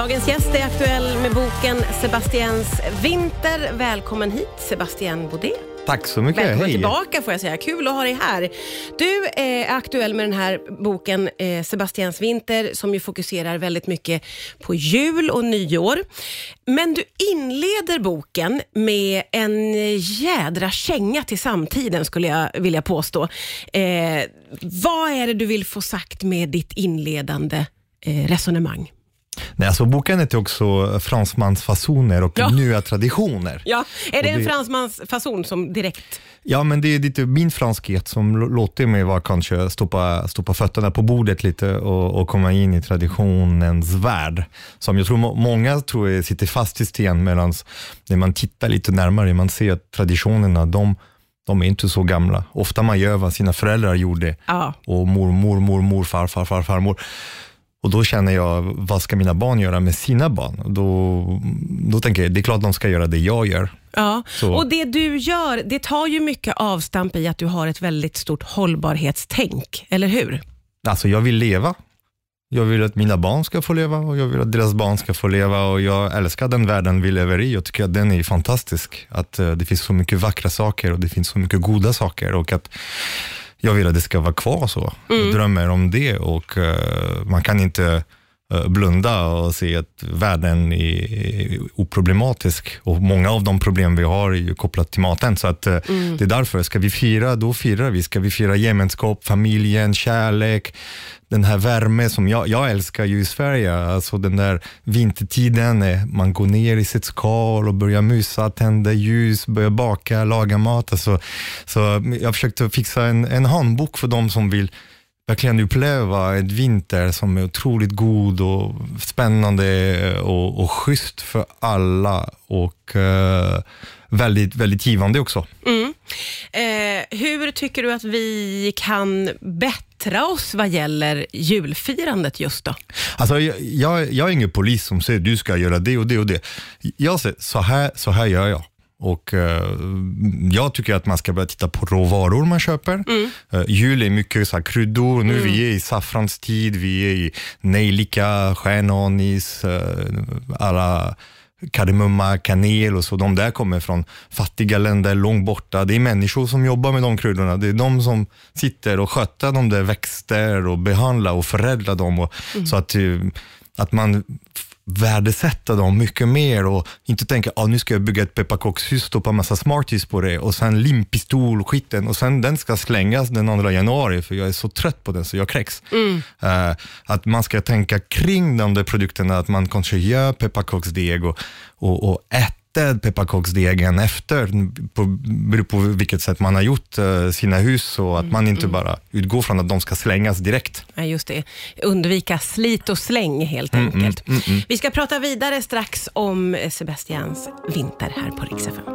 Dagens gäst är aktuell med boken Sebastians vinter. Välkommen hit Sebastian Baudet. Tack så mycket. Välkommen Hej. tillbaka får jag säga. Kul att ha dig här. Du är aktuell med den här boken eh, Sebastians vinter som ju fokuserar väldigt mycket på jul och nyår. Men du inleder boken med en jädra känga till samtiden skulle jag vilja påstå. Eh, vad är det du vill få sagt med ditt inledande eh, resonemang? Nej, alltså boken heter också Fransmansfasoner och Ja. nya traditioner. Ja, är det en det- fransmans fason som direkt... Ja, men det är lite min franskhet som låter mig vara kanske stoppa, stoppa fötterna på bordet lite och, och komma in i traditionens värld. Som jag tror må, många tror jag sitter fast i sten medan när man tittar lite närmare, man ser att traditionerna, de, de är inte så gamla. Ofta man gör vad sina föräldrar gjorde Ja, och mormor, mormor, farfar, farfar, farmor. Och då känner jag, vad ska mina barn göra med sina barn? Då, då tänker jag, det är klart de ska göra det jag gör. ja. Så. och det du gör, det tar ju mycket avstamp i att du har ett väldigt stort hållbarhetstänk, eller hur? Alltså jag vill leva. Jag vill att mina barn ska få leva och jag vill att deras barn ska få leva och jag älskar den världen vi lever i. Jag tycker att den är fantastisk. Att eh, det finns så mycket vackra saker och det finns så mycket goda saker och att jag vill att det ska vara kvar så. Jag drömmer om det och eh, man kan inte blunda och se att världen är oproblematisk och många av de problem vi har är ju kopplat till maten. Så att eh, det är därför, ska vi fira, då firar vi. Ska vi fira gemenskap, familjen, kärlek, den här värme som jag, jag älskar ju i Sverige. Alltså den där vintertiden när man går ner i sitt skal och börjar mysa, tända ljus, börjar baka, laga mat. Alltså, så jag försökte fixa en, en handbok för de som vill verkligen uppleva ett vinter som är otroligt god och spännande och, och schysst för alla och eh, väldigt, väldigt givande också. Mm. Eh, hur tycker du att vi kan bättra oss vad gäller julfirandet just då? Alltså, jag, jag, jag är ingen polis som säger du ska göra det och det och det. Jag säger så här, så här gör jag. Och eh, Jag tycker att man ska börja titta på råvaror man köper. Eh, jul är mycket så kryddor. Nu vi är i saffranstid, vi är i nejlika, stjärnanis, eh, alla kardemumma, kanel och så. De där kommer från fattiga länder långt borta. Det är människor som jobbar med de kryddorna. Det är de som sitter och sköter de där växter och behandlar och förädlar dem. Och, Så att, eh, att man värdesätter dem mycket mer och inte tänka ah, nu ska jag bygga ett pepparkakshus, stoppa massa smarties på det och sen limpistol, skiten och sen den ska slängas den 2 januari för jag är så trött på den så jag kräks. Eh, att man ska tänka kring de där produkterna, att man kanske gör pepparkaksdeg och, och, och äter pepparkaksdegen efter, på, beror på vilket sätt man har gjort eh, sina hus och att man inte bara utgår från att de ska slängas direkt. Ja, just det. Undvika slit och släng helt Mm, enkelt. Vi ska prata vidare strax om Sebastians vinter här på Rix FM.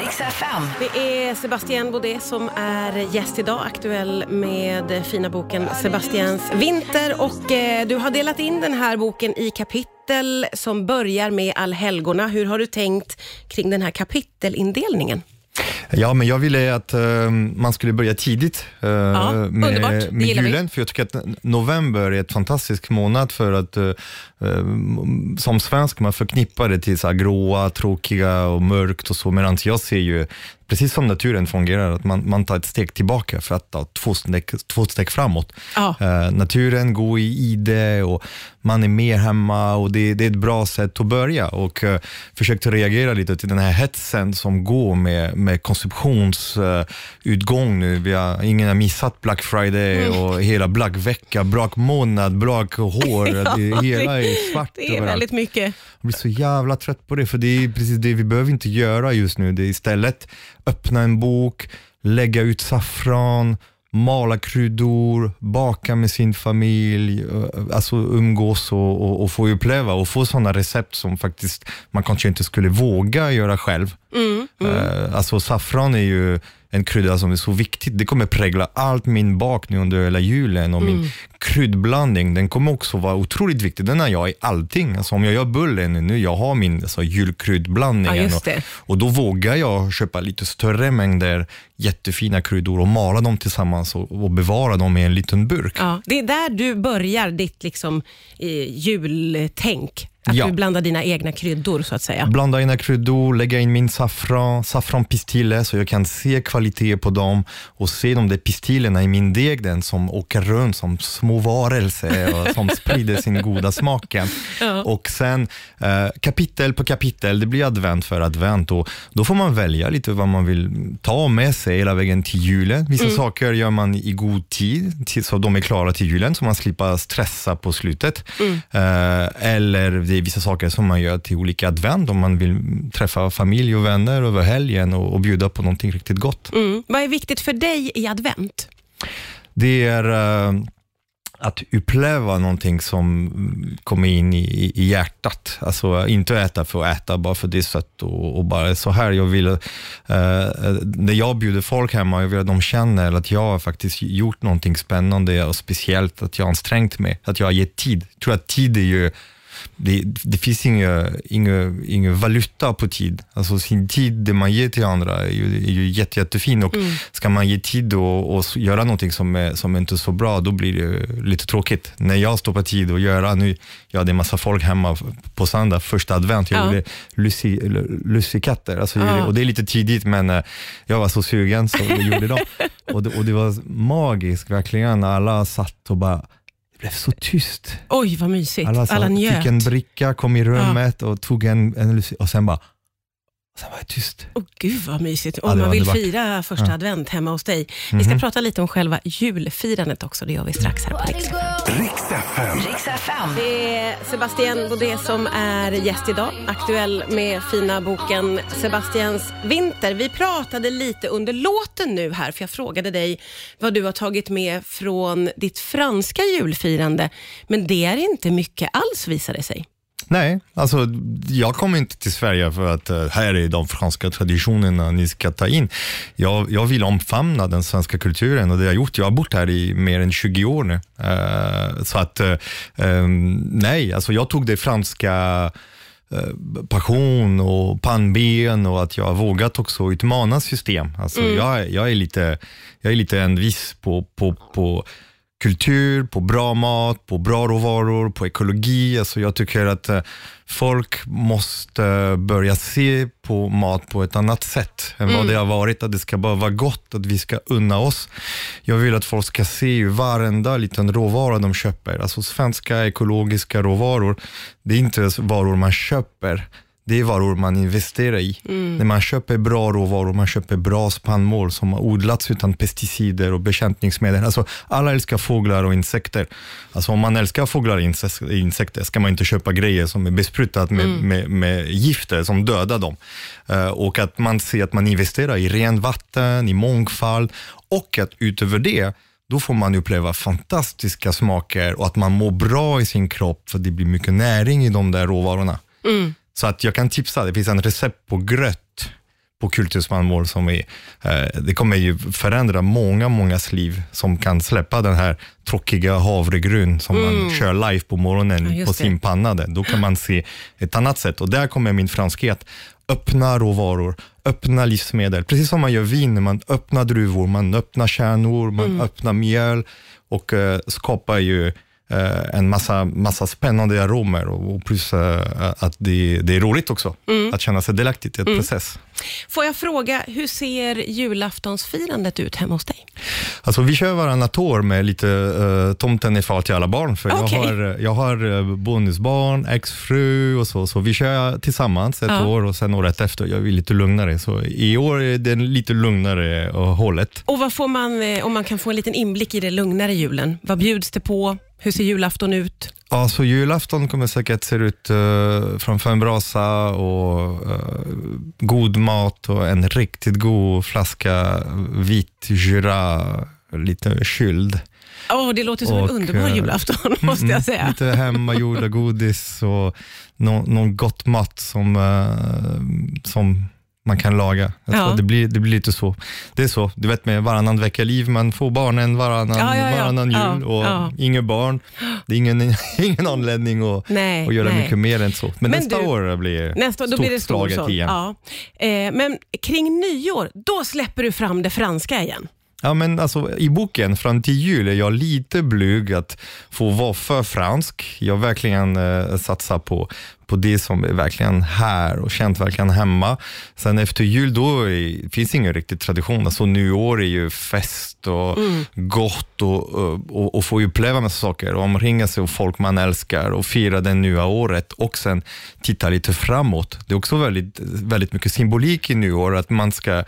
Riks FM. Det är Sebastian Baudet som är gäst idag, aktuell med fina boken Sebastians vinter. Och eh, Du har delat in den här boken i kapitel som börjar med allhelgona. Hur har du tänkt kring den här kapitelindelningen? Ja, men jag ville att eh, man skulle börja tidigt underbart. Det med, med gillar vi. julen, för jag tycker att november är ett fantastisk månad för att eh, som svensk man förknippar det till så gråa, tråkiga och mörkt och så, medan jag ser ju precis som naturen fungerar, att man, man tar ett steg tillbaka för att ta två steg, två steg framåt. Ja. Eh, naturen går i ide och man är mer hemma och det, det är ett bra sätt att börja. Och uh, försökte reagera lite till den här hetsen som går med, med konsumtionsutgång nu. Vi har, ingen har missat Black Friday och hela Black vecka, Black månad, Black hår. Ja, det, hela är svart Det är överallt. väldigt mycket. Jag blir så jävla trött på det, för det är precis det vi behöver inte göra just nu. Det är istället öppna en bok, lägga ut saffran, mala kryddor, baka med sin familj, alltså umgås och, och, och få uppleva och få sådana recept som faktiskt man kanske inte skulle våga göra själv. Mm, Eh, alltså saffran är ju en krydda som är så viktig. Det kommer prägla allt min bak nu under hela julen och min kryddblandning, den kommer också vara otroligt viktig. Den har jag i allting. Alltså om jag gör bullen nu, jag har min alltså, julkryddblandning. Ja, och, och då vågar jag köpa lite större mängder jättefina kryddor och mala dem tillsammans och, och bevara dem i en liten burk. Ja, det är där du börjar ditt liksom, eh, jultänk. Att Ja. du blandar dina egna kryddor så att säga. Blanda in kryddor, lägga in min saffran, saffranpistiller så jag kan se kvalitet på dem och se de där pistillerna i min deg den som åker runt som små varelser och som sprider sin goda smaken. Ja. Och sen eh, kapitel på kapitel, det blir advent för advent och då får man välja lite vad man vill ta med sig hela vägen till julen. Vissa saker gör man i god tid till, så de är klara till julen så man slipper stressa på slutet. Eh, eller det är vissa saker som man gör till olika advent om man vill träffa familj och vänner över helgen och, och bjuda på någonting riktigt gott. Mm. Vad är viktigt för dig i advent? Det är eh, att uppleva någonting som mm, kommer in i, i, hjärtat. Alltså inte äta för att äta, bara för det sött och, och bara så här. Jag vill, eh, när jag bjuder folk hemma, jag vill att de känner att jag har faktiskt gjort någonting spännande och speciellt, att jag har ansträngt mig, att jag har gett tid. Jag tror att tid är ju det, det finns ingen inga, inga valuta på tid. Alltså sin tid, det man ger till andra är ju, är ju jätte, jättefin och ska man ge tid och, och göra någonting som är, som är inte är så bra, då blir det lite tråkigt. När jag stoppar tid och göra, nu, jag hade en massa folk hemma på söndag, första advent, jag Ja. gjorde lussekatter, alltså, Ja. och det är lite tidigt men eh, jag var så sugen så jag gjorde dem. Och det, och det var magiskt verkligen, alla satt och bara, blev så tyst. Oj, vad mysigt. Alla, Alla, sa, njöt. fick en bricka, kom i rummet och tog en, en och sen bara, sen var det tyst. Åh gud vad mysigt. Ja, Om det man vill underbart. fira första Ja. Mhm. advent hemma hos dig. Vi ska prata lite om själva julfirandet också. Det gör vi strax här på Rix FM. Riks FM. Det är Sebastian Baudet som är gäst idag. Aktuell med fina boken Sebastians vinter. Vi pratade lite under låten nu här, för jag frågade dig vad du har tagit med från ditt franska julfirande. Men det är inte mycket alls visar det sig. Nej, alltså jag kom inte till Sverige för att eh, här är de franska traditionerna ni ska ta in. Jag, jag vill omfamna den svenska kulturen och det har jag gjort. Jag har bott här i mer än 20 år nu. Eh, så att, ehm, nej, alltså jag tog det franska passion och pannben och att jag har vågat också utmana system. Alltså jag, är- jag, är lite, jag är lite envis på, på, på kultur, på bra mat, på bra råvaror, på ekologi. Alltså jag tycker att eh, folk måste börja se på mat på ett annat sätt än vad det har varit. Att det ska bara vara gott, att vi ska unna oss. Jag vill att folk ska se varenda liten råvara de köper. Alltså svenska ekologiska råvaror, det är inte varor man köper. Det är varor man investerar i. När man köper bra råvaror, man köper bra spannmål som har odlats utan pesticider och bekämpningsmedel. Alltså, alla älskar fåglar och insekter. Alltså, om man älskar fåglar och inse- insekter ska man inte köpa grejer som är besprutat med, med, med gifter som dödar dem. Eh, och att man ser att man investerar i rent vatten, i mångfald och att utöver det då får man uppleva fantastiska smaker och att man mår bra i sin kropp för det blir mycket näring i de där råvarorna. Så att jag kan tipsa, det finns en recept på gröt på kulturspannmål som är, eh, det kommer ju förändra många, mångas liv som kan släppa den här tråkiga havregryn som man kör live på morgonen Ja, på det. sin panna. Där. Då kan man se ett annat sätt och där kommer min franskhet. Öppna råvaror, öppna livsmedel. Precis som man gör vin, när man öppnar druvor, man öppnar kärnor, man öppnar mjöl och eh, skapar ju en massa, massa spännande aromer och, och plus eh, att det, det är roligt också att känna sig delaktig i ett process. Får jag fråga, hur ser julaftonsfirandet ut hemma hos dig? Alltså vi kör varannat år med lite uh, tomten är far till alla barn. För Okej. jag har, jag har eh, bonusbarn, exfru och så. Så vi kör tillsammans ett Ja. år och sen året efter gör vi lite lugnare. Så i år är det lite lugnare uh, hållet. Och vad får man, eh, om man kan få en liten inblick i det lugnare julen? Vad bjuds det på? Hur ser julafton ut? Ja, så julafton kommer säkert se ut uh, framför en brasa och eh, god mat och en riktigt god flaska vit Jura, lite kyld. Åh, det låter som en Och, underbar eh, julafton, måste jag säga. Lite hemmagjorda godis och nå, någon gott mat som, som man kan laga. Ja. det, blir, det blir lite så. Det är så, du vet med varannan vecka-liv, man får barnen varannan, Ja, ja, varannan jul och inga barn. Det är ingen, ingen anledning att, Nej, att göra nej. mycket mer än så. Men, Men nästa du- år blir Nästa, då blir det sån. igen. Ja. Eh, men kring nyår, då släpper du fram det franska igen. Ja, men alltså, I boken Fram till jul är jag lite blyg att få vara för fransk. Jag verkligen eh, satsar på, på det som är verkligen här och känt verkligen hemma. Sen efter jul då är, finns ingen riktig tradition. Alltså, nyår är ju fest och gott och, och, och få uppleva massa saker och omringa sig av folk man älskar och fira det nya året och sen titta lite framåt. Det är också väldigt, väldigt mycket symbolik i nyår, att man ska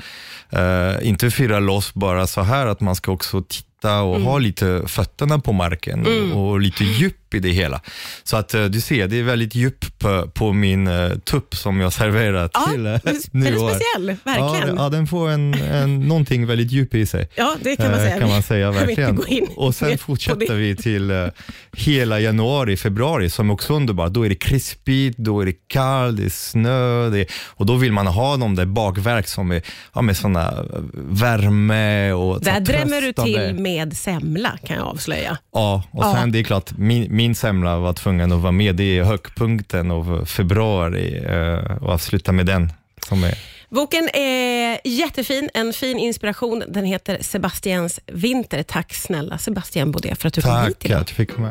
eh, inte fira loss bara så här, att man ska också titta och ha lite fötterna på marken och, och lite djup i det hela. Så att eh, du ser, det är väldigt djup på, på min uh, tupp som jag serverar Ja, till uh, är speciell, verkligen. Ja, ja, den får en, en, någonting väldigt djup i sig. Ja, det kan man Eh, säga. Kan man säga verkligen. Och sen fortsätter vi till eh, hela januari, februari som är också underbart. Då är det krispigt, då är det kallt, det är snö det är, och då vill man ha de där bakverk som är ja, med såna eh, värme och Där drämmer du till med semla kan jag avslöja. Ja, och Ja. sen det är klart, min, min semla var tvungen att vara med. Det är högpunkten av februari eh, och avsluta med den. Som är, Boken är jättefin, en fin inspiration. Den heter Sebastians vinter. Tack snälla Sebastian Baudet för att du kom tack hit idag. att du fick komma.